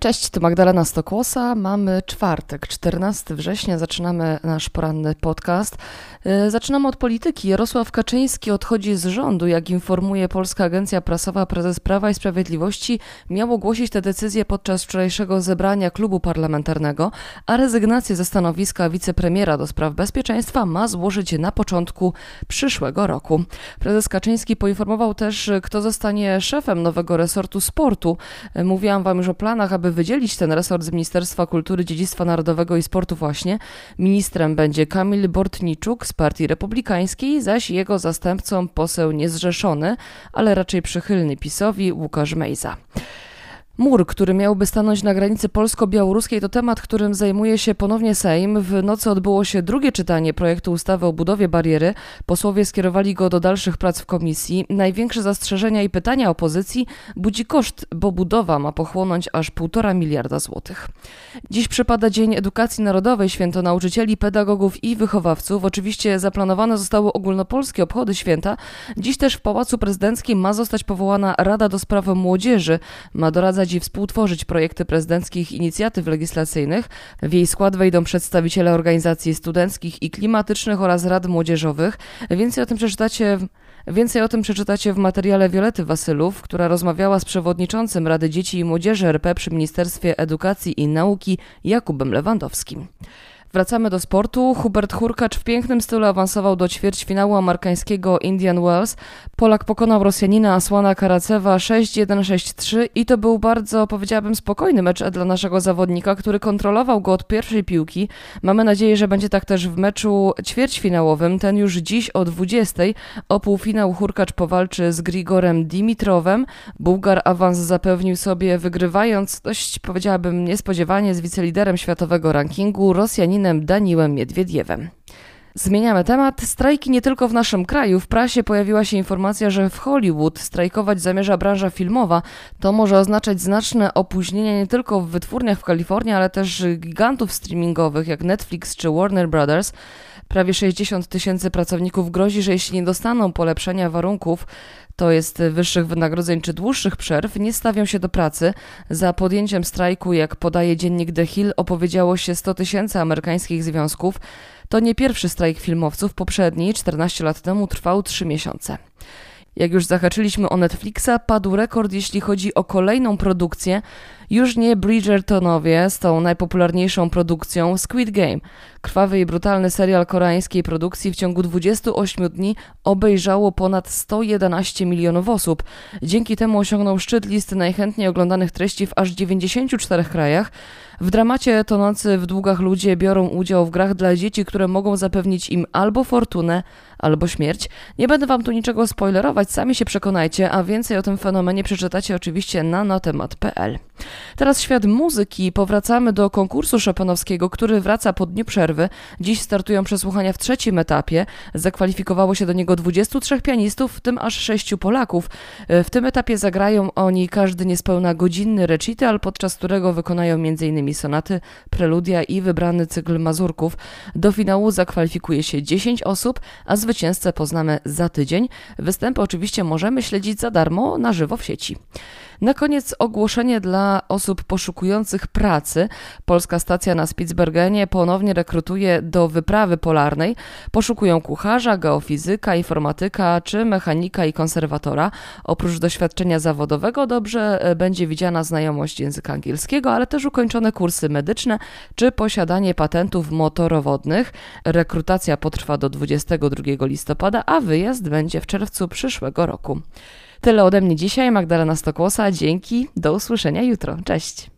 Cześć, tu Magdalena Stokłosa. Mamy czwartek, 14 września. Zaczynamy nasz poranny podcast. E, zaczynamy od polityki. Jarosław Kaczyński odchodzi z rządu. Jak informuje Polska Agencja Prasowa, prezes Prawa i Sprawiedliwości miał ogłosić tę decyzję podczas wczorajszego zebrania klubu parlamentarnego, a rezygnację ze stanowiska wicepremiera do spraw bezpieczeństwa ma złożyć na początku przyszłego roku. Prezes Kaczyński poinformował też, kto zostanie szefem nowego resortu sportu. E, mówiłam wam już o planach, aby wydzielić ten resort z Ministerstwa Kultury, Dziedzictwa Narodowego i Sportu właśnie. Ministrem będzie Kamil Bortniczuk z Partii Republikańskiej, zaś jego zastępcą poseł niezrzeszony, ale raczej przychylny PiSowi Łukasz Mejza. Mur, który miałby stanąć na granicy polsko-białoruskiej, to temat, którym zajmuje się ponownie Sejm. W nocy odbyło się drugie czytanie projektu ustawy o budowie bariery. Posłowie skierowali go do dalszych prac w komisji. Największe zastrzeżenia i pytania opozycji budzi koszt, bo budowa ma pochłonąć aż 1,5 miliarda złotych. Dziś przypada Dzień Edukacji Narodowej, święto nauczycieli, pedagogów i wychowawców. Oczywiście zaplanowane zostały ogólnopolskie obchody święta. Dziś też w Pałacu Prezydenckim ma zostać powołana Rada do Spraw Młodzieży. Ma doradzać i współtworzyć projekty prezydenckich inicjatyw legislacyjnych. W jej skład wejdą przedstawiciele organizacji studenckich i klimatycznych oraz rad młodzieżowych. Więcej o tym przeczytacie Więcej o tym przeczytacie w materiale Wiolety Wasylów, która rozmawiała z przewodniczącym Rady Dzieci i Młodzieży RP przy Ministerstwie Edukacji i Nauki Jakubem Lewandowskim. Wracamy do sportu. Hubert Hurkacz w pięknym stylu awansował do ćwierćfinału amerykańskiego Indian Wells. Polak pokonał Rosjanina Asłana Karacewa 6-1-6-3 i to był bardzo, powiedziałabym, spokojny mecz dla naszego zawodnika, który kontrolował go od pierwszej piłki. Mamy nadzieję, że będzie tak też w meczu ćwierćfinałowym. Ten już dziś o 20. O półfinał Hurkacz powalczy z Grigorem Dimitrowem. Bułgar awans zapewnił sobie wygrywając dość, powiedziałabym, niespodziewanie z wiceliderem światowego rankingu Rosjaninem Rosjaninem Daniłem Miedwiediewem. Zmieniamy temat. Strajki nie tylko w naszym kraju. W prasie pojawiła się informacja, że w Hollywood strajkować zamierza branża filmowa. To może oznaczać znaczne opóźnienie nie tylko w wytwórniach w Kalifornii, ale też gigantów streamingowych jak Netflix czy Warner Brothers. Prawie 60 tysięcy pracowników grozi, że jeśli nie dostaną polepszenia warunków, to jest wyższych wynagrodzeń czy dłuższych przerw, nie stawią się do pracy. Za podjęciem strajku, jak podaje dziennik The Hill, opowiedziało się 100 tysięcy amerykańskich związków. To nie pierwszy strajk filmowców, poprzedni 14 lat temu trwał 3 miesiące. Jak już zahaczyliśmy o Netflixa, padł rekord, jeśli chodzi o kolejną produkcję. Już nie Bridgertonowie z tą najpopularniejszą produkcją Squid Game. Krwawy i brutalny serial koreańskiej produkcji w ciągu 28 dni obejrzało ponad 111 milionów osób. Dzięki temu osiągnął szczyt listy najchętniej oglądanych treści w aż 94 krajach. W dramacie tonący w długach ludzie biorą udział w grach dla dzieci, które mogą zapewnić im albo fortunę, albo śmierć. Nie będę wam tu niczego spoilerować, sami się przekonajcie, a więcej o tym fenomenie przeczytacie oczywiście na natemat.pl. Teraz świat muzyki. Powracamy do konkursu Chopinowskiego, który wraca po dniu przerwy. Dziś startują przesłuchania w trzecim etapie. Zakwalifikowało się do niego 23 pianistów, w tym aż 6 Polaków. W tym etapie zagrają oni każdy niespełna godzinny recital, podczas którego wykonają m.in. sonaty, preludia i wybrany cykl mazurków. Do finału zakwalifikuje się 10 osób, a zwycięzcę poznamy za tydzień. Występy oczywiście możemy śledzić za darmo na żywo w sieci. Na koniec ogłoszenie dla osób poszukujących pracy. Polska stacja na Spitsbergenie ponownie rekrutuje do wyprawy polarnej. Poszukują kucharza, geofizyka, informatyka czy mechanika i konserwatora. Oprócz doświadczenia zawodowego dobrze e, będzie widziana znajomość języka angielskiego, ale też ukończone kursy medyczne czy posiadanie patentów motorowodnych. Rekrutacja potrwa do 22 listopada, a wyjazd będzie w czerwcu przyszłego roku. Tyle ode mnie dzisiaj. Magdalena Stokłosa. Dzięki. Do usłyszenia jutro. Cześć.